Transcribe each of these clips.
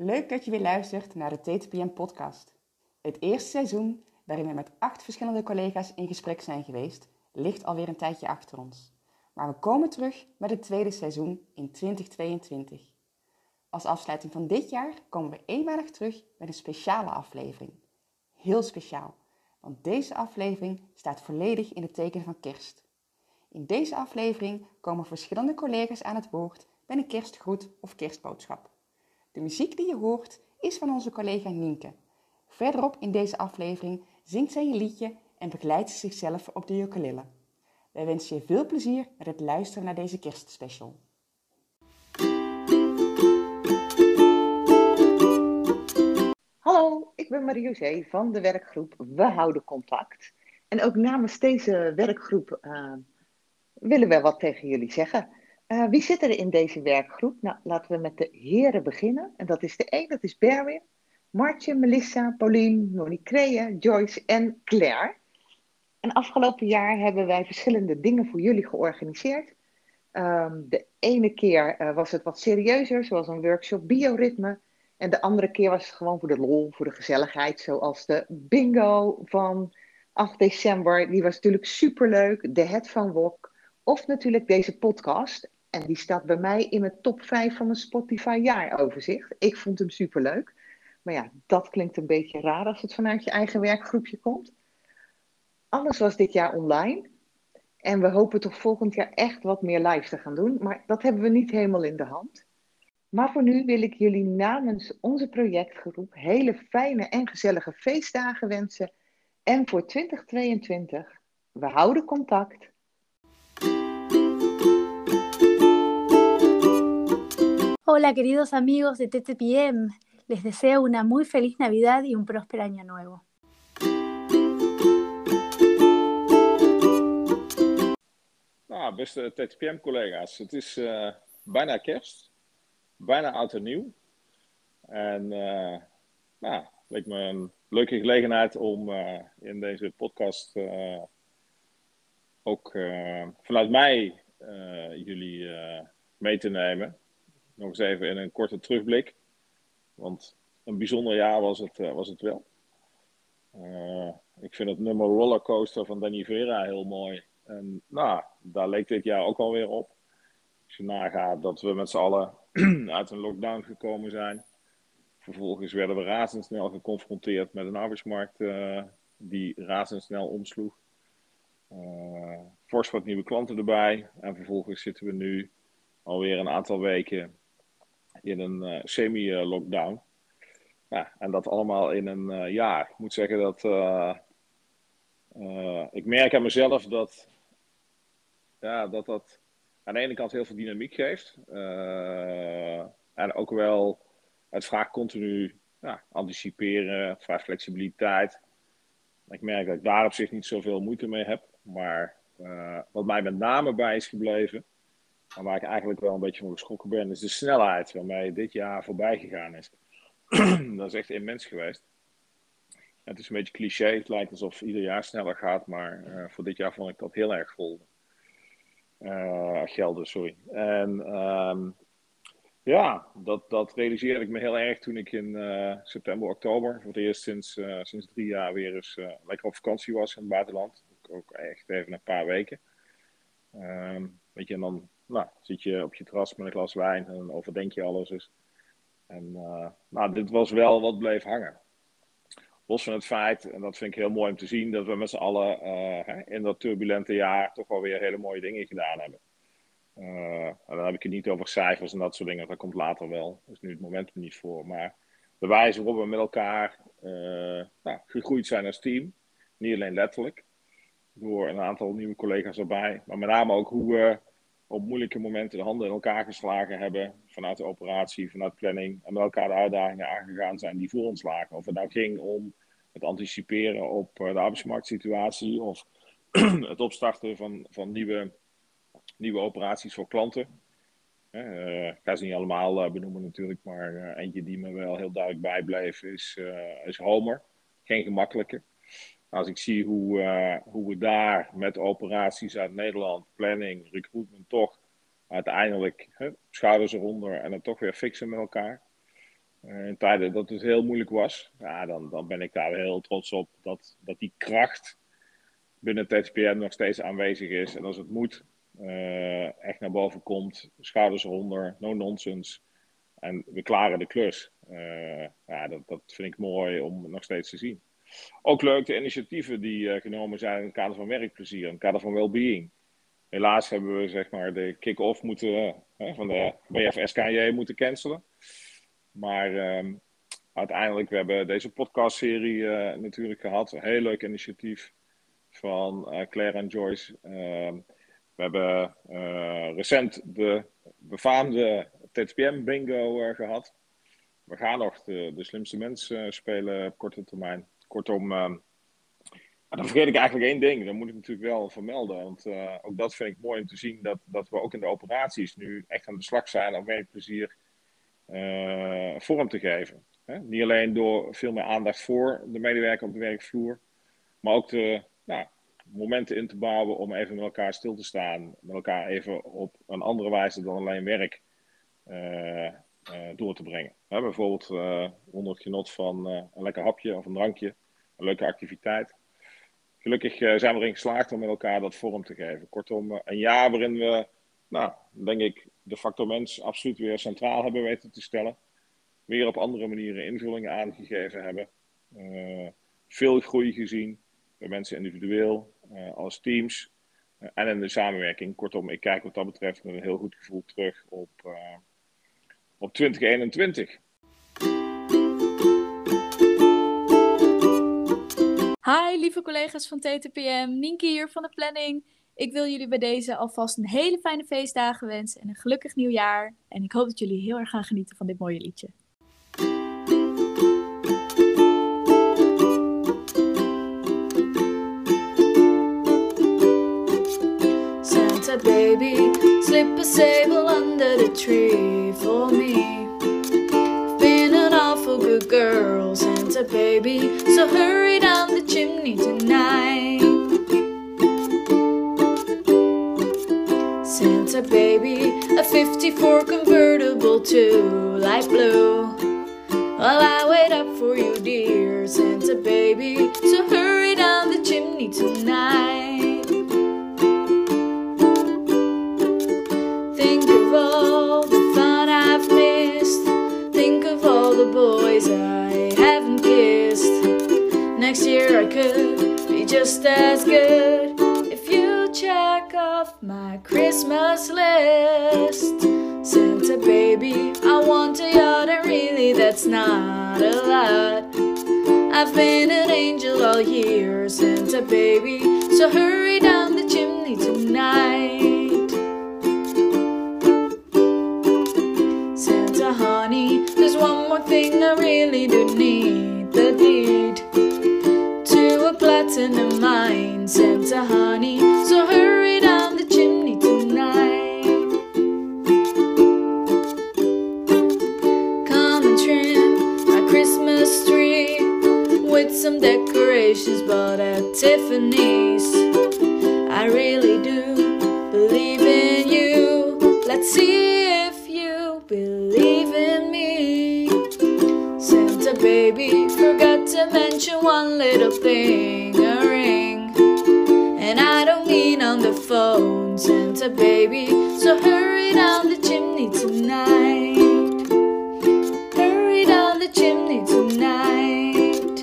Leuk dat je weer luistert naar de TTPM podcast. Het eerste seizoen, waarin we met acht verschillende collega's in gesprek zijn geweest, ligt alweer een tijdje achter ons. Maar we komen terug met het tweede seizoen in 2022. Als afsluiting van dit jaar komen we eenmalig terug met een speciale aflevering. Heel speciaal, want deze aflevering staat volledig in het teken van kerst. In deze aflevering komen verschillende collega's aan het woord met een kerstgroet of kerstboodschap. De muziek die je hoort is van onze collega Nienke. Verderop in deze aflevering zingt zij een liedje en begeleidt ze zichzelf op de ukulele. Wij wensen je veel plezier met het luisteren naar deze kerstspecial. Hallo, ik ben Marie-José van de werkgroep We Houden Contact. En ook namens deze werkgroep uh, willen we wat tegen jullie zeggen. Uh, wie zit er in deze werkgroep? Nou, laten we met de heren beginnen. En dat is de een, dat is Berwin, Martje, Melissa, Pauline, Monique Creën, Joyce en Claire. En afgelopen jaar hebben wij verschillende dingen voor jullie georganiseerd. Um, de ene keer uh, was het wat serieuzer, zoals een workshop bioritme. En de andere keer was het gewoon voor de lol, voor de gezelligheid, zoals de bingo van 8 december. Die was natuurlijk superleuk. De Headphone Walk. Of natuurlijk deze podcast. En die staat bij mij in mijn top 5 van mijn Spotify jaaroverzicht. Ik vond hem superleuk. Maar ja, dat klinkt een beetje raar als het vanuit je eigen werkgroepje komt. Alles was dit jaar online. En we hopen toch volgend jaar echt wat meer live te gaan doen. Maar dat hebben we niet helemaal in de hand. Maar voor nu wil ik jullie namens onze projectgroep hele fijne en gezellige feestdagen wensen. En voor 2022, we houden contact. Hola queridos amigos de TTPM, les deseo una muy feliz Navidad y un próspero año nuevo. Nou, beste TTPM-collega's, het is uh, bijna kerst, bijna oud en nieuw. En uh, nou, leek me een leuke gelegenheid om uh, in deze podcast ook vanuit mij jullie mee te nemen nog eens even in een korte terugblik. Want een bijzonder jaar was het, uh, was het wel. Uh, ik vind het nummer Rollercoaster van Danny Vera heel mooi. En nou, daar leek dit jaar ook alweer op. Als je nagaat dat we met z'n allen uit een lockdown gekomen zijn. Vervolgens werden we razendsnel geconfronteerd met een arbeidsmarkt uh, die razendsnel omsloeg. fors wat nieuwe klanten erbij. En vervolgens zitten we nu alweer een aantal weken in een uh, semi-lockdown. En dat allemaal in een uh, jaar. Ik moet zeggen dat uh, ik merk aan mezelf dat, ja, dat dat aan de ene kant heel veel dynamiek geeft. en ook wel, het vraagt continu ja, anticiperen, vraagt flexibiliteit. Ik merk dat ik daar op zich niet zoveel moeite mee heb. Maar wat mij met name bij is gebleven, maar waar ik eigenlijk wel een beetje van geschrokken ben, is de snelheid waarmee dit jaar voorbij gegaan is. dat is echt immens geweest. Het is een beetje cliché, het lijkt alsof ieder jaar sneller gaat, maar uh, voor dit jaar vond ik dat heel erg vol. Uh, gelden, sorry. En um, ja, dat, dat realiseerde ik me heel erg toen ik in uh, september, oktober, voor het eerst sinds, sinds drie jaar weer eens lekker op vakantie was in het buitenland. Ook echt even een paar weken. Um, weet je, en dan nou, zit je op je terras met een glas wijn en overdenk je alles. Dus. En uh, nou, dit was wel wat bleef hangen. Los van het feit, en dat vind ik heel mooi om te zien, dat we met z'n allen uh, in dat turbulente jaar toch wel weer hele mooie dingen gedaan hebben. Uh, en dan heb ik het niet over cijfers en dat soort dingen, dat komt later wel. Dat is nu het moment niet voor. Maar de wijze waarop we met elkaar nou, gegroeid zijn als team, niet alleen letterlijk, door een aantal nieuwe collega's erbij, maar met name ook hoe we op moeilijke momenten de handen in elkaar geslagen hebben. Vanuit de operatie, vanuit planning. En met elkaar de uitdagingen aangegaan zijn die voor ons lagen. Of het nou ging om het anticiperen op eh, de arbeidsmarktsituatie. Of het opstarten van, van nieuwe, nieuwe operaties voor klanten. Uh, ik ga ze niet allemaal uh, benoemen natuurlijk. Maar eentje die me wel heel duidelijk bijbleef is, is Homer. Geen gemakkelijke. Als ik zie hoe, uh, hoe we daar met operaties uit Nederland, planning, recruitment toch uiteindelijk hè, schouders eronder en het toch weer fixen met elkaar. in tijden dat het heel moeilijk was, ja, dan, dan ben ik daar heel trots op dat, dat die kracht binnen TTPM nog steeds aanwezig is. En als het moet, echt naar boven komt, schouders eronder, no nonsense. En we klaren de klus. ja, dat, dat vind ik mooi om nog steeds te zien. Ook leuk de initiatieven die genomen zijn in het kader van werkplezier, in het kader van well-being helaas hebben we zeg maar, de kick-off moeten, uh, van de BFSKJ moeten cancelen. Maar uh, uiteindelijk, we hebben deze podcastserie uh, natuurlijk gehad. Een heel leuk initiatief van Claire en Joyce. Ehm, we hebben recent de befaamde TTPM bingo gehad. We gaan nog de, de slimste mensen spelen op korte termijn. Kortom, ehm, dan vergeet ik eigenlijk één ding. Dat moet ik natuurlijk wel vermelden. Want uh, ook dat vind ik mooi om te zien. Dat, dat we ook in de operaties nu echt aan de slag zijn om werkplezier uh, vorm te geven. Hè? Niet alleen door veel meer aandacht voor de medewerker op de werkvloer. Maar ook de nou, momenten in te bouwen om even met elkaar stil te staan. Met elkaar even op een andere wijze dan alleen werk uh, door te brengen. Bijvoorbeeld onder het genot van een lekker hapje of een drankje. Een leuke activiteit gelukkig zijn we erin geslaagd om met elkaar dat vorm te geven. Kortom, een jaar waarin we, nou, denk ik, de factor mens absoluut weer centraal hebben weten te stellen. Weer op andere manieren invullingen aangegeven hebben. Veel groei gezien bij mensen individueel, als teams en in de samenwerking. Kortom, ik kijk wat dat betreft met een heel goed gevoel terug op, op 2021. Hi lieve collega's van TTPM, Nienke hier van de planning. Ik wil jullie bij deze alvast een hele fijne feestdagen wensen en een gelukkig nieuwjaar. En ik hoop dat jullie heel erg gaan genieten van dit mooie liedje. Santa baby, slip a sable under the tree for me. Been an awful good girl, Santa baby, so hurry down the chimney tonight. Santa baby, a 54 convertible to light blue. Well, I wait up for you, dear Honey, there's one more thing I really do need. The deed to a platinum mine, Santa honey, mean on the phone, Santa baby. So hurry down the chimney tonight. Hurry down the chimney tonight.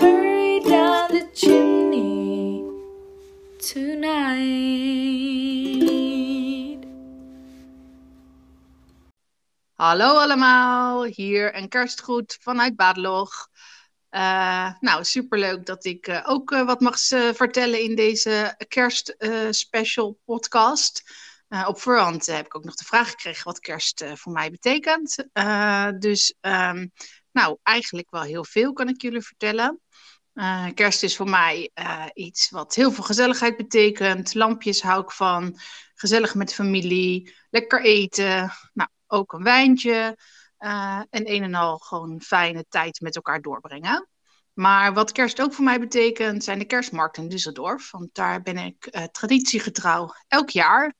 Hurry down the chimney tonight. Hallo allemaal, hier een kerstgroet vanuit Badelog. Uh, nou, superleuk dat ik uh, ook uh, wat mag vertellen in deze kerstspecial podcast. op voorhand heb ik ook nog de vraag gekregen wat kerst voor mij betekent. dus, um, nou, eigenlijk wel heel veel kan ik jullie vertellen. kerst is voor mij iets wat heel veel gezelligheid betekent. Lampjes hou ik van. Gezellig met familie. Lekker eten. Nou, ook een wijntje. Uh, en een en al gewoon fijne tijd met elkaar doorbrengen. Maar wat kerst ook voor mij betekent, zijn de kerstmarkten in Düsseldorf. Want daar ben ik uh, traditiegetrouw elk jaar.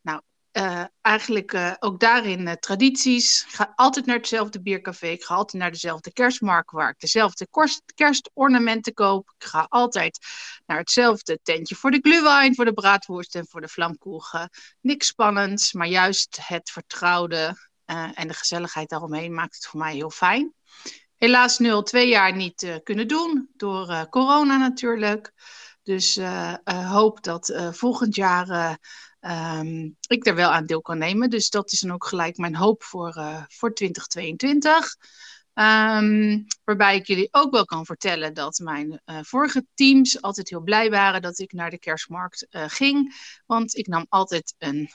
Nou, uh, eigenlijk ook daarin tradities. Ik ga altijd naar hetzelfde biercafé. Ik ga altijd naar dezelfde kerstmarkt waar ik dezelfde kerstornamenten koop. Ik ga altijd naar hetzelfde tentje voor de glühwein, voor de braadworst en voor de vlamkoegen. Niks spannends, maar juist het vertrouwde en de gezelligheid daaromheen maakt het voor mij heel fijn. Helaas nu al twee jaar niet kunnen doen, door corona natuurlijk. Dus hoop dat volgend jaar um, ik er wel aan deel kan nemen. Dus dat is dan ook gelijk mijn hoop voor, voor 2022. Um, waarbij ik jullie ook wel kan vertellen dat mijn vorige teams altijd heel blij waren dat ik naar de kerstmarkt ging. Want ik nam altijd een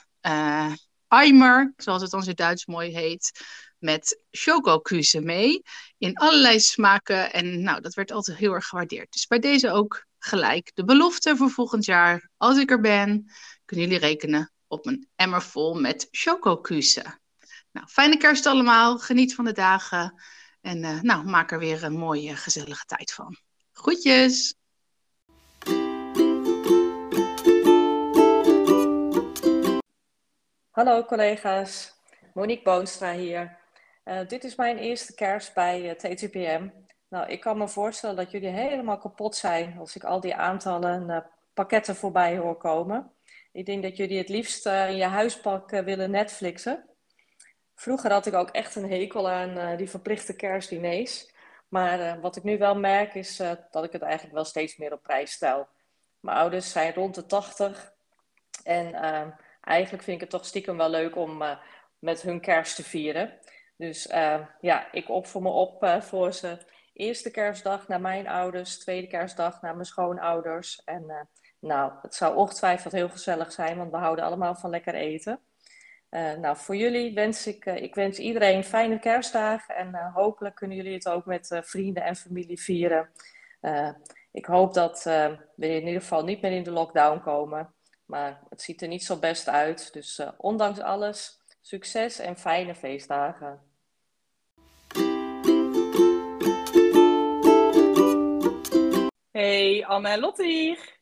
Eimer, zoals het dan in Duits mooi heet, met chocokussen mee. In allerlei smaken. En nou, dat werd altijd heel erg gewaardeerd. Dus bij deze ook gelijk de belofte voor volgend jaar. Als ik er ben, kunnen jullie rekenen op een emmer vol met chocokussen. Nou, fijne kerst allemaal. Geniet van de dagen. En uh, nou, maak er weer een mooie, gezellige tijd van. Groetjes! Hallo collega's, Monique Boonstra hier. Uh, dit is mijn eerste kerst bij uh, TTPM. Nou, ik kan me voorstellen dat jullie helemaal kapot zijn als ik al die aantallen pakketten voorbij hoor komen. Ik denk dat jullie het liefst in je huispak willen Netflixen. Vroeger had ik ook echt een hekel aan die verplichte kerstdiners. Maar wat ik nu wel merk is dat ik het eigenlijk wel steeds meer op prijs stel. Mijn ouders zijn rond de 80. En ehm, eigenlijk vind ik het toch stiekem wel leuk om met hun kerst te vieren. Dus ehm, ja, ik opvoer me op voor ze. Eerste kerstdag naar mijn ouders, tweede kerstdag naar mijn schoonouders. En nou, het zou ongetwijfeld heel gezellig zijn, want we houden allemaal van lekker eten. Nou, voor jullie wens ik, ik wens iedereen fijne kerstdagen en hopelijk kunnen jullie het ook met vrienden en familie vieren. ik hoop dat we in ieder geval niet meer in de lockdown komen, maar het ziet er niet zo best uit. Dus ondanks alles, succes en fijne feestdagen. Hey, Anne en Lotte hier.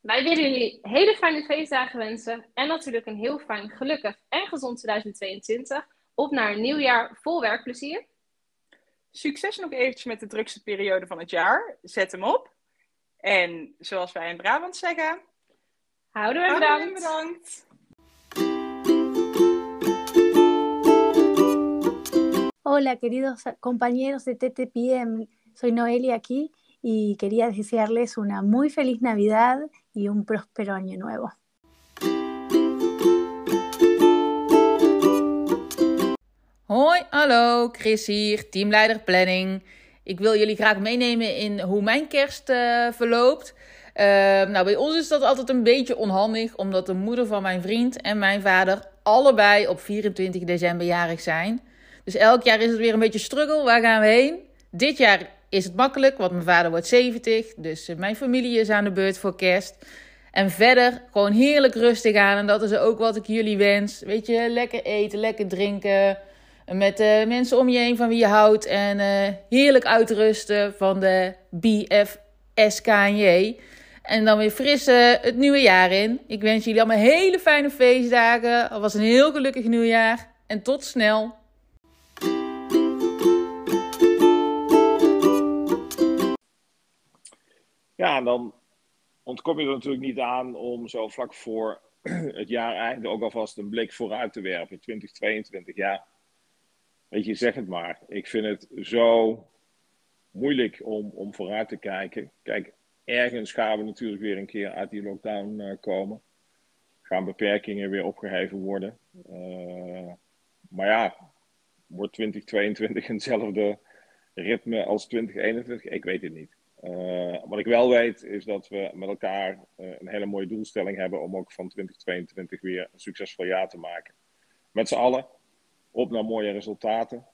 Wij willen jullie hele fijne feestdagen wensen en natuurlijk een heel fijn, gelukkig en gezond 2022. Op naar een nieuw jaar vol werkplezier. Succes nog eventjes met de drukste periode van het jaar. Zet hem op. En zoals wij in Brabant zeggen... Houden we bedankt. bedankt. Hola, queridos compañeros de TTPM. Soy Noelia aquí y quería desearles una muy feliz Navidad y un próspero año nuevo. Hoi, hallo, Chris hier, teamleider planning. Ik wil jullie graag meenemen in hoe mijn kerst uh, verloopt. Uh, nou, bij ons is dat altijd een beetje onhandig, omdat de moeder van mijn vriend en mijn vader allebei op 24 december jarig zijn. Dus elk jaar is het weer een beetje struggle. Waar gaan we heen? Dit jaar is het makkelijk, want mijn vader wordt 70. Dus eh, mijn familie is aan de beurt voor kerst. En verder gewoon heerlijk rustig aan. En dat is ook wat ik jullie wens. Weet je, lekker eten, lekker drinken. Met uh, mensen om je heen van wie je houdt. En uh, heerlijk uitrusten van de BFSKJ. En dan weer fris het nieuwe jaar in. Ik wens jullie allemaal hele fijne feestdagen. Alvast een heel gelukkig nieuwjaar. En tot snel. Ja, en dan ontkom je er natuurlijk niet aan om zo vlak voor het jaar einde ook alvast een blik vooruit te werpen. 2022, ja. Weet je, zeg het maar. Ik vind het zo moeilijk om, om vooruit te kijken. Kijk, ergens gaan we natuurlijk weer een keer uit die lockdown uh, komen. Gaan beperkingen weer opgeheven worden. Uh, maar ja, wordt 2022 eenzelfde ritme als 2021? Ik weet het niet. Uh, wat ik wel weet is dat we met elkaar een hele mooie doelstelling hebben om ook van 2022 weer een succesvol jaar te maken. Met z'n allen op naar mooie resultaten.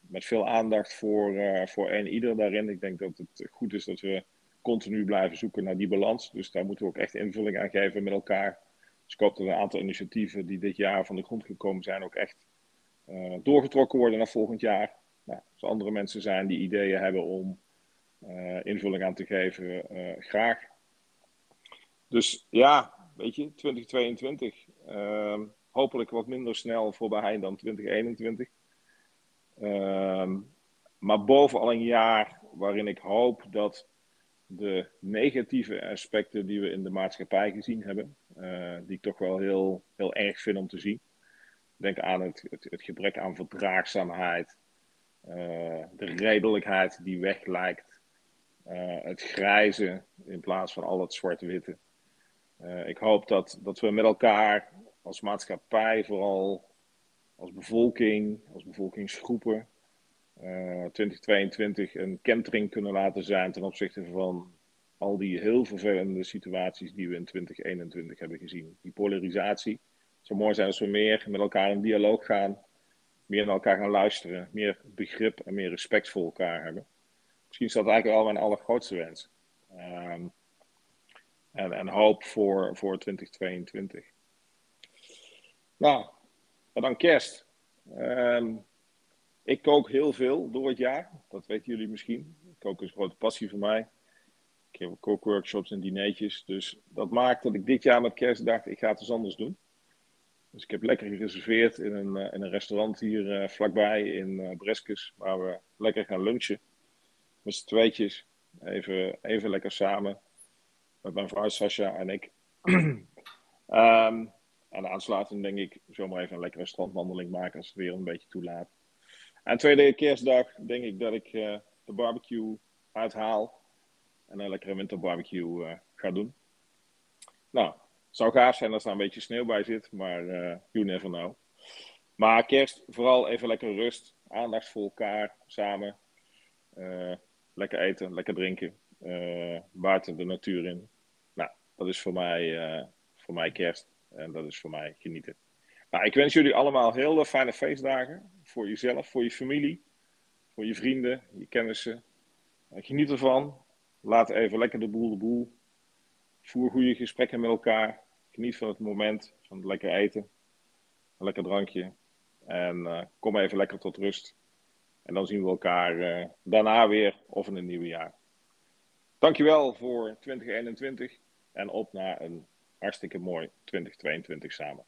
Met veel aandacht voor, voor een ieder daarin. Ik denk dat het goed is dat we continu blijven zoeken naar die balans. Dus daar moeten we ook echt invulling aan geven met elkaar. Dus ik hoop dat een aantal initiatieven die dit jaar van de grond gekomen zijn ook echt doorgetrokken worden naar volgend jaar. Nou, als er andere mensen zijn die ideeën hebben om uh, invulling aan te geven, uh, graag. Dus ja, weet je, 2022. Ehm, hopelijk wat minder snel voorbij dan 2021. Ehm, maar bovenal een jaar waarin ik hoop dat de negatieve aspecten die we in de maatschappij gezien hebben, eh, die ik toch wel heel, heel erg vind om te zien. Denk aan het, het, gebrek aan verdraagzaamheid, eh, de redelijkheid die weg lijkt, eh, het grijze in plaats van al het zwart-witte. ik hoop dat, dat we met elkaar als maatschappij, vooral als bevolking, als bevolkingsgroepen, 2022 een kentering kunnen laten zijn ten opzichte van al die heel vervelende situaties die we in 2021 hebben gezien. Die polarisatie. Het zou mooi zijn als we meer met elkaar in dialoog gaan, meer naar elkaar gaan luisteren, meer begrip en meer respect voor elkaar hebben. Misschien is dat eigenlijk al mijn allergrootste wens. Um, en, en hoop voor, voor 2022. Nou, en dan kerst. Um, ik kook heel veel door het jaar. Dat weten jullie misschien. Koken is een grote passie voor mij. Ik heb kookworkshops en dineetjes. Dus dat maakt dat ik dit jaar met kerst dacht, ik ga het eens anders doen. Dus ik heb lekker gereserveerd in een, uh, in een restaurant hier uh, vlakbij in uh, Breskes. Waar we lekker gaan lunchen. Met z'n tweetjes. Even, even lekker samen. Met mijn vrouw Sascha en ik. um, en aansluitend denk ik zomaar even een lekkere strandwandeling maken als het weer een beetje toelaat. En tweede kerstdag denk ik dat ik uh, de barbecue uithaal. En een lekkere winterbarbecue uh, ga doen. Nou, zou gaaf zijn als er een beetje sneeuw bij zit. Maar uh, you never know. Maar kerst, vooral even lekker rust. Aandacht voor elkaar, samen. lekker eten, lekker drinken. buiten de natuur in. Nou, dat is voor mij, voor mij kerst. En dat is voor mij genieten. Nou, ik wens jullie allemaal heel fijne feestdagen. Voor jezelf, voor je familie, voor je vrienden, je kennissen. Geniet ervan. Laat even lekker de boel de boel. Voer goede gesprekken met elkaar. Geniet van het moment, van het lekker eten. Een lekker drankje. En uh, kom even lekker tot rust. En dan zien we elkaar uh, daarna weer of in een nieuwe jaar. Dankjewel voor 2021 en op naar een hartstikke mooi 2022 samen.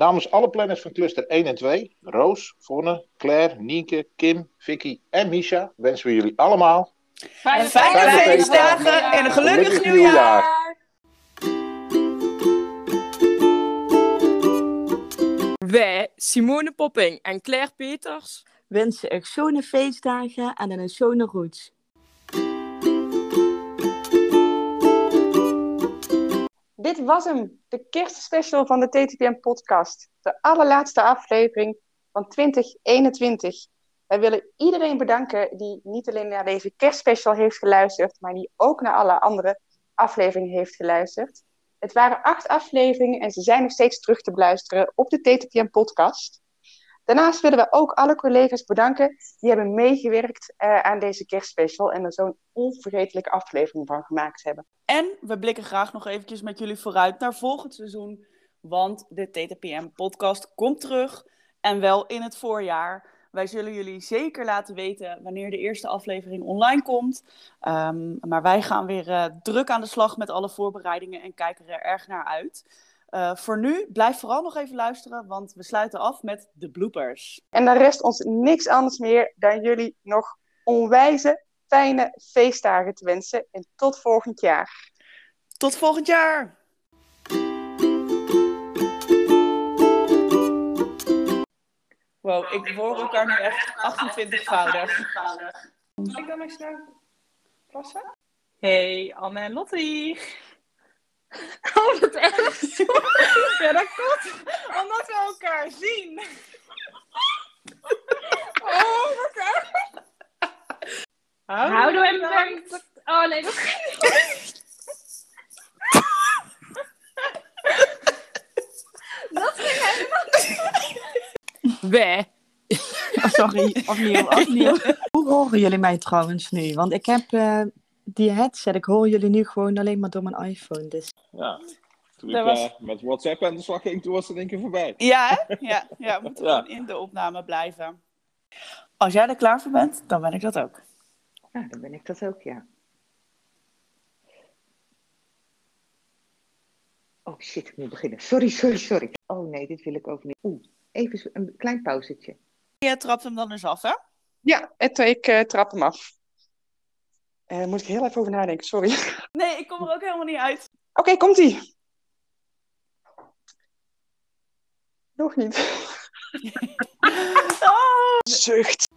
Namens alle planners van cluster 1 en 2, Roos, Vonne, Claire, Nienke, Kim, Vicky en Misha, wensen we jullie allemaal fijne, fijne, fijne feestdagen en een gelukkig, gelukkig nieuwjaar. Wij, Simone Popping en Claire Peters, wensen er schone feestdagen en een schone roots. Dit was hem, de kerstspecial van de TTPM podcast. De allerlaatste aflevering van 2021. Wij willen iedereen bedanken die niet alleen naar deze kerstspecial heeft geluisterd, maar die ook naar alle andere afleveringen heeft geluisterd. Het waren acht afleveringen en ze zijn nog steeds terug te beluisteren op de TTPM podcast. Daarnaast willen we ook alle collega's bedanken die hebben meegewerkt uh, aan deze kerstspecial en er zo'n onvergetelijke aflevering van gemaakt hebben. En we blikken graag nog eventjes met jullie vooruit naar volgend seizoen, want de TTPM-podcast komt terug en wel in het voorjaar. Wij zullen jullie zeker laten weten wanneer de eerste aflevering online komt. Um, maar wij gaan weer uh, druk aan de slag met alle voorbereidingen en kijken er erg naar uit. Uh, voor nu, blijf vooral nog even luisteren, want we sluiten af met de bloopers. En dan rest ons niks anders meer dan jullie nog onwijze fijne feestdagen te wensen. En tot volgend jaar. Tot volgend jaar! Wow, ik hoor elkaar nu echt 28-voudig. Zal ik dan eens snel passen? Hey, Anne en Lottie. Oh, wat erg. ja, dat komt omdat we elkaar zien. Oh, wat erg. Houden we hem Oh nee, dat gaat niet. Dat ging helemaal niet. We. Oh, sorry, opnieuw, opnieuw. Hoe horen jullie mij trouwens nu? Want ik heb uh, die headset, ik hoor jullie nu gewoon alleen maar door mijn iPhone. Dus. Ja, toen ik was... uh, met WhatsApp aan de slag ging, toen was het een keer voorbij. Ja, hè? ja, ja we moeten ja. in de opname blijven. Als jij er klaar voor bent, dan ben ik dat ook. Ja, dan ben ik dat ook, ja. Oh shit, ik moet beginnen. Sorry, sorry, sorry. Oh nee, dit wil ik ook niet. Oeh, even een klein pauzetje. Je trapt hem dan eens af, hè? Ja, het, ik eh, trap hem af. Eh moet ik heel even over nadenken, sorry. Nee, ik kom er ook helemaal niet uit. Oké, komt-ie. Nog niet. Oh. Zucht.